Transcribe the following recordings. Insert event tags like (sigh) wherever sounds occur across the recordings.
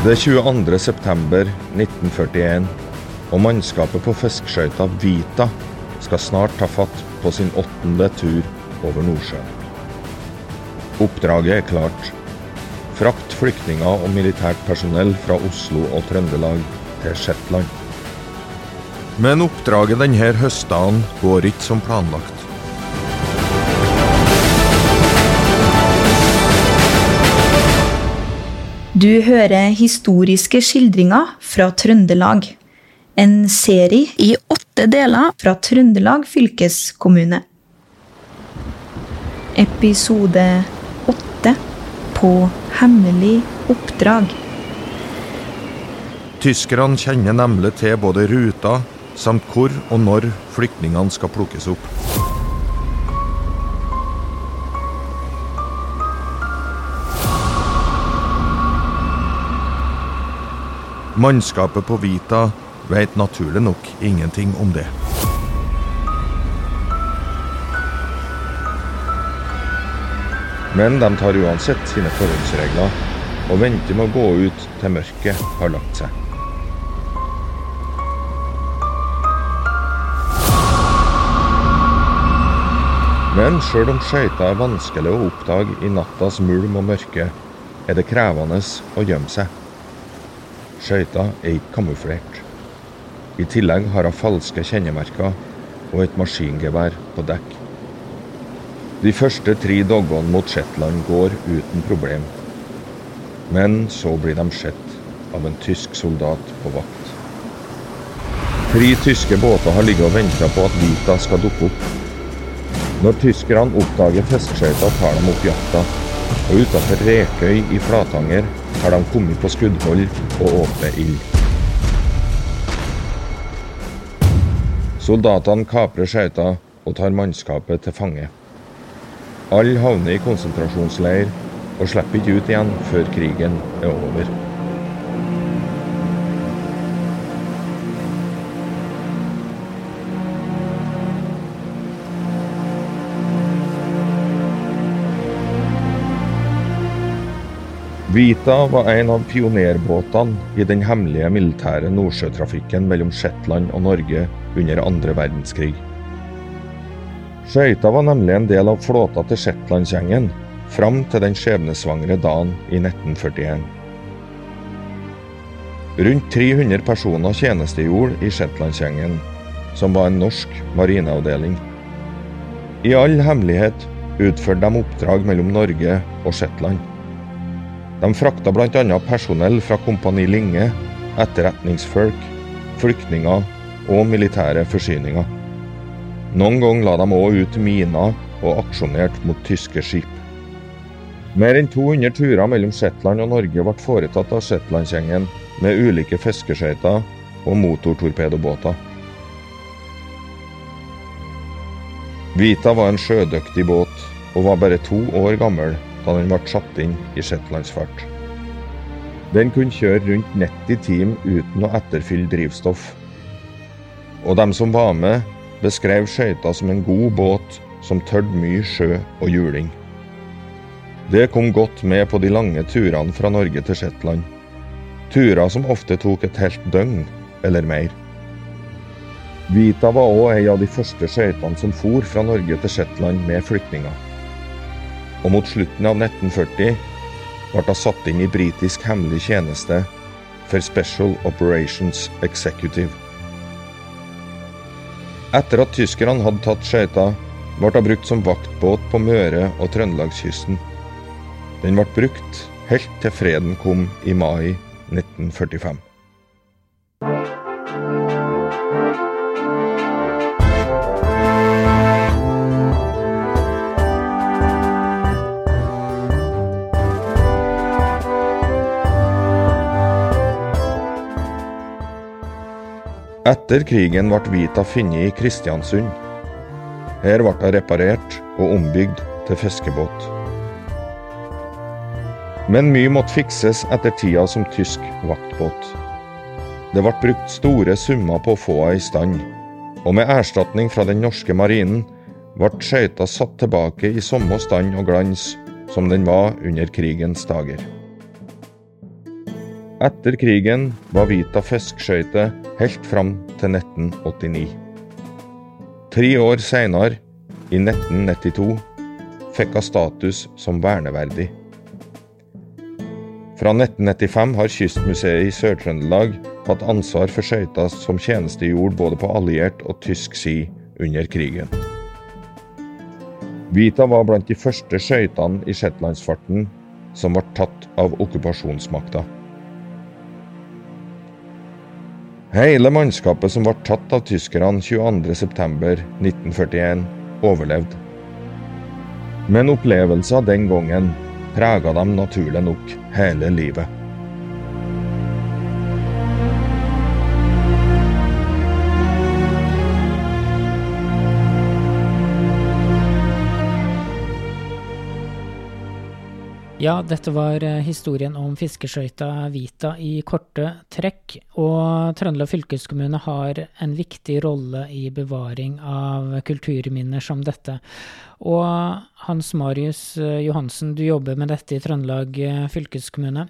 Det er 22. september 1941, og mannskapet på fiskeskøyta Vita skal snart ta fatt på sin åttende tur over Nordsjøen. Oppdraget er klart. Frakt flyktninger og militært personell fra Oslo og Trøndelag til Shetland. Men oppdraget denne høstdagen går ikke som planlagt. Du hører historiske skildringer fra Trøndelag. En serie i åtte deler fra Trøndelag fylkeskommune. Episode åtte På hemmelig oppdrag. Tyskerne kjenner nemlig til både ruta samt hvor og når flyktningene skal plukkes opp. Mannskapet på Vita vet naturlig nok ingenting om det. Men de tar uansett sine forholdsregler og venter med å gå ut til mørket har lagt seg. Men sjøl om skøyta er vanskelig å oppdage i nattas mulm og mørke, er det krevende å gjemme seg. Skøyta er ikke kamuflert. I tillegg har hun falske kjennemerker og et maskingevær på dekk. De første tre dagene mot Shetland går uten problem. Men så blir de sett av en tysk soldat på vakt. Tre tyske båter har ligget og venta på at Vita skal dukke opp. Når tyskerne oppdager fiskeskøyta, tar de opp jakta, og utafor Rekøy i Flatanger har de kommet på skuddhold og åpner ild. Soldatene kaprer skøyta og tar mannskapet til fange. Alle havner i konsentrasjonsleir og slipper ikke ut igjen før krigen er over. Vita var en av pionerbåtene i den hemmelige militære nordsjøtrafikken mellom Shetland og Norge under andre verdenskrig. Skøyta var nemlig en del av flåta til Shetlandsgjengen fram til den skjebnesvangre dagen i 1941. Rundt 300 personer tjenestegjorde i Shetlandsgjengen, som var en norsk marineavdeling. I all hemmelighet utførte de oppdrag mellom Norge og Shetland. De frakta bl.a. personell fra Kompani Linge, etterretningsfolk, flyktninger og militære forsyninger. Noen ganger la de òg ut miner og aksjonerte mot tyske skip. Mer enn 200 turer mellom Shetland og Norge ble foretatt av Shetlandsgjengen med ulike fiskeskøyter og motortorpedobåter. Vita var en sjødyktig båt og var bare to år gammel da den ble satt inn i shetlandsfart. Den kunne kjøre rundt 90 timer uten å etterfylle drivstoff. Og de som var med, beskrev skøyta som en god båt som tørde mye sjø og juling. Det kom godt med på de lange turene fra Norge til Shetland. Turer som ofte tok et helt døgn eller mer. Vita var òg ei av de første skøytene som for fra Norge til Shetland med flyktninger og mot slutten av 1940 ble hun satt inn i britisk hemmelig tjeneste for Special Operations Executive. Etter at tyskerne hadde tatt skøyta, ble hun brukt som vaktbåt på Møre- og Trøndelagskysten. Den ble brukt helt til freden kom i mai 1945. Etter krigen ble Vita funnet i Kristiansund. Her ble hun reparert og ombygd til fiskebåt. Men mye måtte fikses etter tida som tysk vaktbåt. Det ble brukt store summer på å få henne i stand, og med erstatning fra den norske marinen ble skøyta satt tilbake i samme stand og glans som den var under krigens dager. Etter krigen var Vita fiskeskøyte helt fram til 1989. Tre år seinere, i 1992, fikk hun status som verneverdig. Fra 1995 har Kystmuseet i Sør-Trøndelag hatt ansvar for skøyta som tjenestegjorde både på alliert og tysk side under krigen. Vita var blant de første skøytene i shetlandsfarten som ble tatt av okkupasjonsmakta. Hele mannskapet som ble tatt av tyskerne 22.9.1941, overlevde. Men opplevelser den gangen prega dem naturlig nok hele livet. Ja, dette var eh, historien om fiskeskøyta Vita i korte trekk. Og Trøndelag fylkeskommune har en viktig rolle i bevaring av kulturminner som dette. Og Hans Marius eh, Johansen, du jobber med dette i Trøndelag eh, fylkeskommune.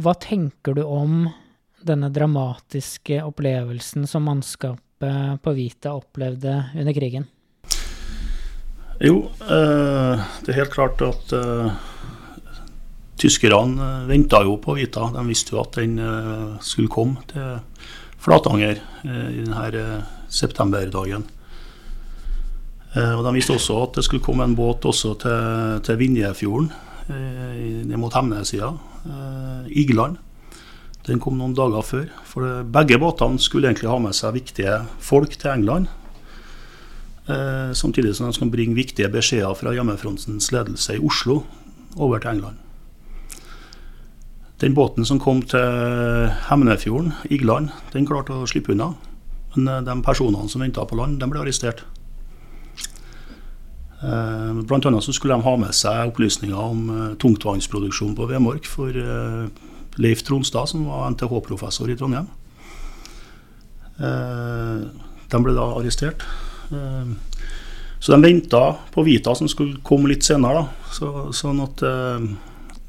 Hva tenker du om denne dramatiske opplevelsen som mannskapet på Vita opplevde under krigen? Jo, det er helt klart at Tyskerne eh, venta jo på Vita. De visste jo at den eh, skulle komme til Flatanger eh, i denne septemberdagen. Og De visste også at det skulle komme en båt også til, til Vinjefjorden, ned mot Hemnesida. Igland. Den kom noen dager før. For Begge båtene skulle egentlig ha med seg viktige folk til England. Samtidig som de skulle bringe viktige beskjeder fra hjemmefrontens ledelse i Oslo over til England. Den båten som kom til Hemnefjorden, Igland, den klarte å slippe unna. Men eh, de personene som venta på land, de ble arrestert. Eh, blant annet så skulle de ha med seg opplysninger om eh, tungtvannsproduksjon på Vemork for Leif Tronstad, som var NTH-professor i Trondheim. De ble da arrestert. Så de venta på Vita, som skulle komme litt senere. Da. Så, sånn at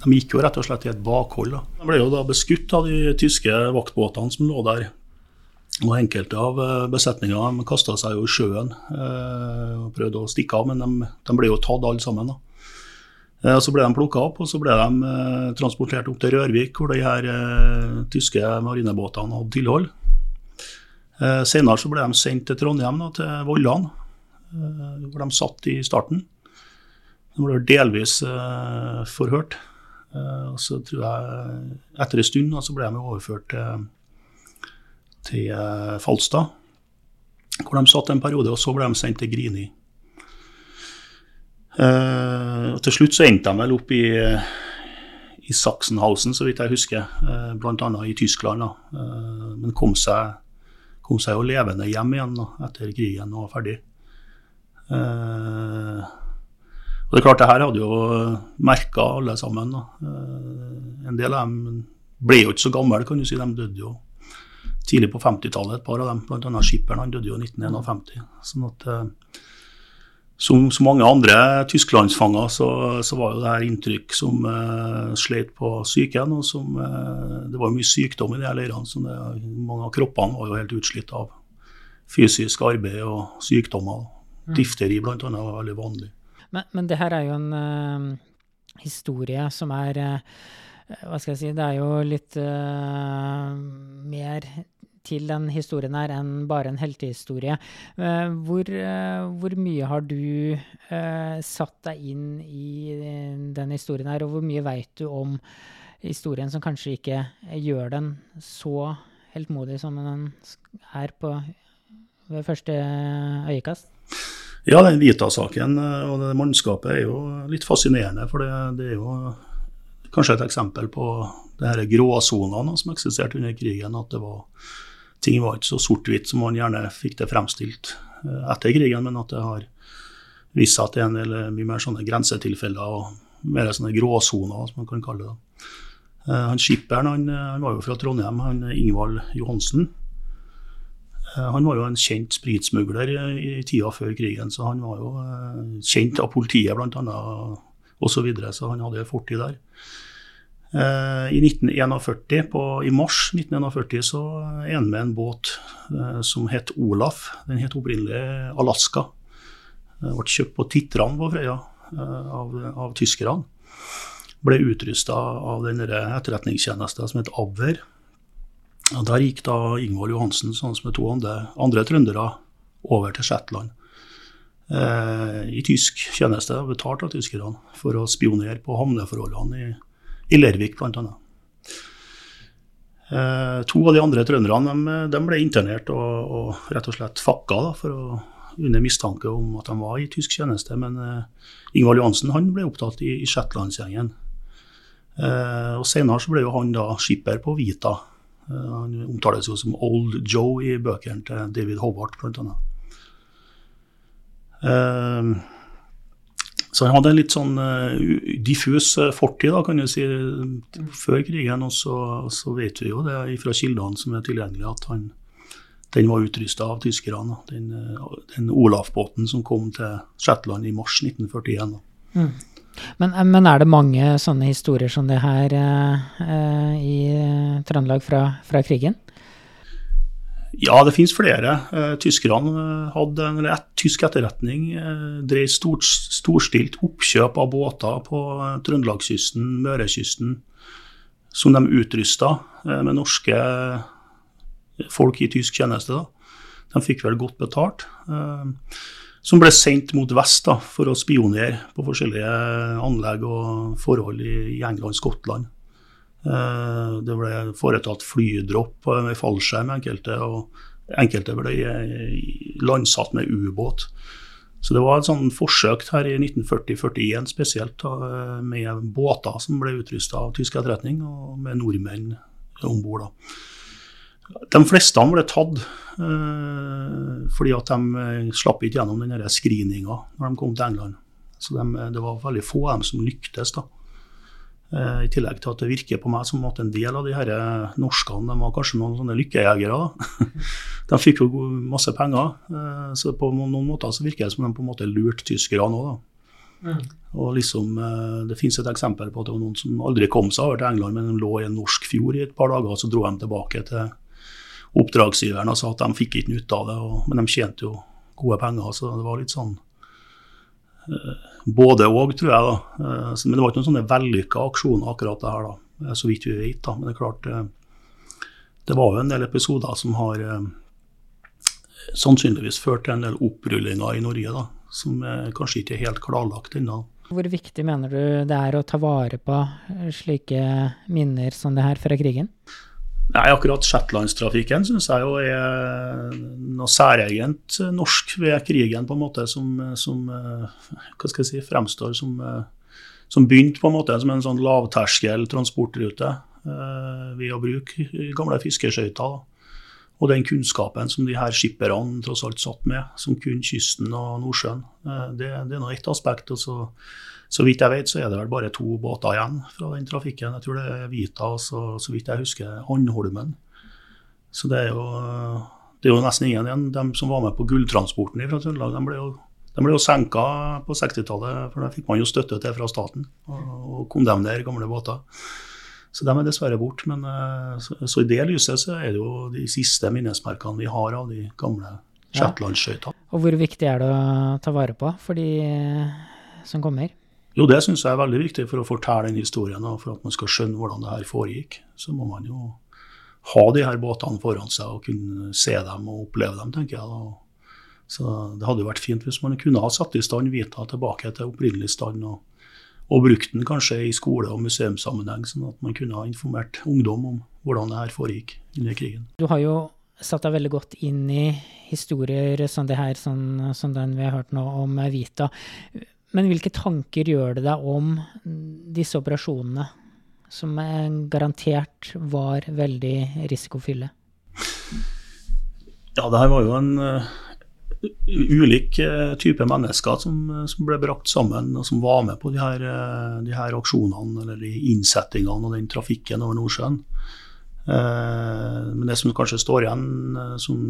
de gikk jo rett og slett i et bakhold. Da. De ble jo da beskutt av de tyske vaktbåtene som lå der. Og Enkelte av eh, besetninga kasta seg jo i sjøen eh, og prøvde å stikke av, men de, de ble jo tatt alle sammen. da. Eh, så ble de plukka opp og så ble de transportert opp til Rørvik, hvor de her tyske marinebåtene hadde tilhold. Senere så ble de sendt til Trondheim, da, til Vollan, hvor de satt i starten. De ble delvis forhørt. Eh, og så tror jeg Etter en stund så ble de overført til, til eh, Falstad, hvor de satt en periode. Og så ble de sendt til Grini. Uh, og til slutt så endte de vel opp i, i Sachsenhausen, så vidt jeg husker. Uh, Bl.a. i Tyskland. Uh, men kom seg, kom seg jo levende hjem igjen da, etter krigen var ferdig. Uh, og det er klart, det her hadde jo merka alle sammen. Da. Eh, en del av dem ble jo ikke så gamle, kan du si. De døde jo tidlig på 50-tallet, et par av dem. Bl.a. skipperen han døde jo i 1951. Sånn at eh, som så mange andre tysklandsfanger, så, så, var jo det her inntrykk som eh, slet på psyken. og som, uh, Det var jo mye sykdom i de her leirene. som det, Mange av kroppene var jo helt utslitt av fysisk arbeid og sykdommer. Mm. Difteri bl.a. var veldig vanlig. Men, men det her er jo en uh, historie som er uh, Hva skal jeg si Det er jo litt uh, mer til den historien her enn bare en heltehistorie. Hvor, hvor, mye har du satt deg inn i den historien her, og hvor mye veit du om historien som kanskje ikke gjør den så heltmodig som den er på ved første øyekast? Ja, den Vita-saken eh, og det mannskapet er jo litt fascinerende. For det, det er jo kanskje et eksempel på det her gråsonene som eksisterte under krigen. At var, ting var ikke så sort-hvitt som man gjerne fikk det fremstilt eh, etter krigen, men at det har vist seg at det er en del eh, mye mer sånne grensetilfeller og mer sånne gråsoner, som man kan kalle det. Han Skipperen han, han var jo fra Trondheim, han Ingvald Johansen. Eh, han var jo en kjent spritsmugler i, tida før krigen, så han var jo eh, kjent av politiet bl.a. osv., så, videre, så han hadde en fortid der. Eh, I 1941, på, i mars 1941 så er han med en båt som het Olaf. Den het opprinnelig Alaska. Den ble kjøpt på Titran på Frøya av, av tyskerne. Ble utrusta av den etterretningstjenesten som het Abwehr. Og Der gikk da Ingvold Johansen sammen med to andre, andre trøndere over til Shetland eh, i tysk tjeneste, betalt av tyskerne, for å spionere på havneforholdene i, i Lervik bl.a. Eh, to av de andre trønderne de, de ble internert og, og, rett og slett fakka da, for å, under mistanke om at de var i tysk tjeneste. Men eh, Ingvald Johansen han ble opptatt i, i Shetlandsgjengen. Eh, og Senere så ble jo han da skipper på Vita han omtales jo som Old Joe i bøkene til David Hobart, bl.a. Uh, så han hadde en litt sånn uh, diffus fortid, da, kan du si, før krigen. Og så, så vet vi jo det fra kildene som er tilgjengelige, at han, den var utrusta av tyskerne. Den, den Olaf-båten som kom til Shetland i mars 1941. Mm. Men, eh, men, er det mange sånne historier som det her eh, i Trøndelag fra, fra, krigen? Ja, det finnes flere. Eh, tyskerne eh, hadde en et, tysk etterretning drev stort, storstilt oppkjøp av båter på Trøndelagskysten, Mørekysten, som de utrusta med norske folk i tysk tjeneste. Da. De fikk vel godt betalt. Eh, som ble sendt mot vest da, for å spionere på forskjellige anlegg og forhold i, England og Skottland. Eh, det ble foretatt flydropp med fallskjerm enkelte, og enkelte ble landsatt med ubåt. Så det var et sånn forsøk her i 1940-41 spesielt, da, med båter som ble utrusta av tysk etterretning, og med nordmenn om bord. De fleste ble tatt øh, fordi at de eh, slapp ikke gjennom den screeninga når de kom til England. Så de, Det var veldig få av dem som lyktes. da. I tillegg til at det virker på meg som at en del av de her norskene de var kanskje noen sånne lykkejegere. da. (laughs) de fikk jo masse penger, så på noen måter så virker det som de på en måte lurte tyskerne òg. Mm. Og liksom, Det finnes et eksempel på at det var noen som aldri kom seg over til England, men de lå i en norsk fjord i et par dager, og så dro de tilbake til oppdragsgiveren og sa at de fikk ikke nytte av det, og, men de tjente jo gode penger. Så det var litt sånn eh, både òg, tror jeg. da. Eh, men det var ikke noen sånne vellykka aksjoner, akkurat det her, da, eh, så vidt vi vet. da. Men det er klart, det var jo en del episoder som har sannsynligvis ført til en del opprullinger i Norge, da, som kanskje ikke er helt klarlagt ennå. Hvor viktig mener du det er å ta vare på slike minner som det her fra krigen? Nei, akkurat shetlandstrafikken syns jeg jo er noe særegent norsk ved krigen, på en måte, som, som hva skal jeg si, fremstår som, som begynte på en måte som en sånn lavterskel transportrute eh, ved å bruke gamle fiskeskøyter. Og den kunnskapen som de her skipperne tross alt satt med, som kunne kysten og Nordsjøen. Eh, det, det er nå ett aspekt. og så så vidt jeg vet, så er det vel bare to båter igjen fra den trafikken. Jeg tror det er Vita og så, så vidt jeg husker Andholmen. Så det er jo, det er jo nesten ingen igjen. De som var med på gulltransporten fra Trøndelag, de ble jo, ble jo senka på 60-tallet, for da fikk man jo støtte til fra staten å kondemnere gamle båter. Så de er dessverre borte. Men eh, så, så, i det lyset så er det jo de siste minnesmerkene vi har av de gamle Shetlandsskøytene. Ja. Og hvor viktig er det å ta vare på for de som kommer? Jo, det syns jeg er veldig viktig for å fortelle den historien. Og for at man skal skjønne hvordan det her foregikk. Så må man jo ha de her båtene foran seg og kunne se dem og oppleve dem, tenker jeg. da. Så det hadde jo vært fint hvis man kunne ha satt i stand Vita tilbake til opprinnelig stand. Og, og brukte den kanskje i skole- og museumssammenheng, sånn at man kunne ha informert ungdom om hvordan det her foregikk under krigen. Du har jo satt deg veldig godt inn i historier som det her, sånn, som den vi har hørt nå om Vita. Men hvilke tanker gjør det deg om disse operasjonene, som garantert var veldig risikofylle? Ja, det her var jo en uh, ulik uh, mennesker som, uh, som, ble brakt sammen, og som var med på de her, de her aksjonene eller de innsettingene og den trafikken over Nordsjøen. men det som kanskje står igjen som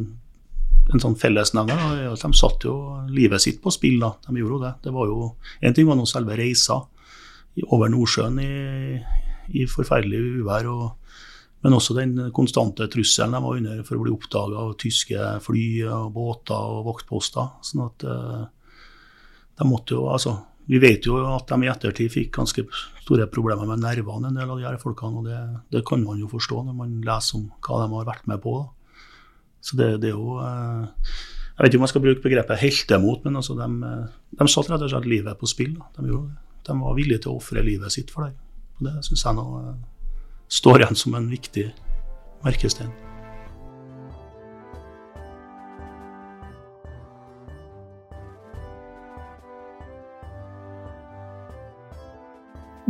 en sånn fellesnevner. De satte jo livet sitt på spill, da. De gjorde jo det. det var jo, En ting var nå selve reisa over Nordsjøen i, i forferdelig uvær. og men også den konstante trusselen de var under for å bli oppdaga av tyske fly, og båter og vaktposter. sånn at eh, de måtte jo, altså, Vi vet jo at de i ettertid fikk ganske store problemer med nervene, en del av de her folkene. og det, det, kan man jo forstå når man leser om hva de har vært med på. Da. Så det, det, er jo eh, Jeg vet ikke om jeg skal bruke begrepet heltemot, men altså de, de satte rett og slett livet på spill. De, de, var villige til å ofre livet sitt for det. Og det syns jeg nå eh, står igjen som en viktig merkestein.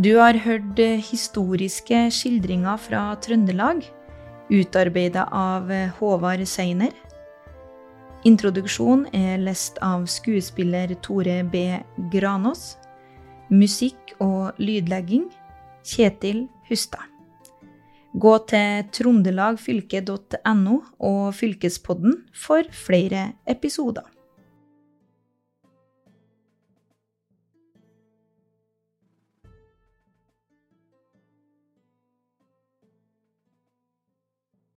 Du har hørt historiske skildringer fra Trøndelag, utarbeida av Håvard Seiner. Introduksjon er lest av skuespiller Tore B. Granås. Musikk og lydlegging Kjetil Hustad. Gå til trondelagfylke.no og Fylkespodden for flere episoder.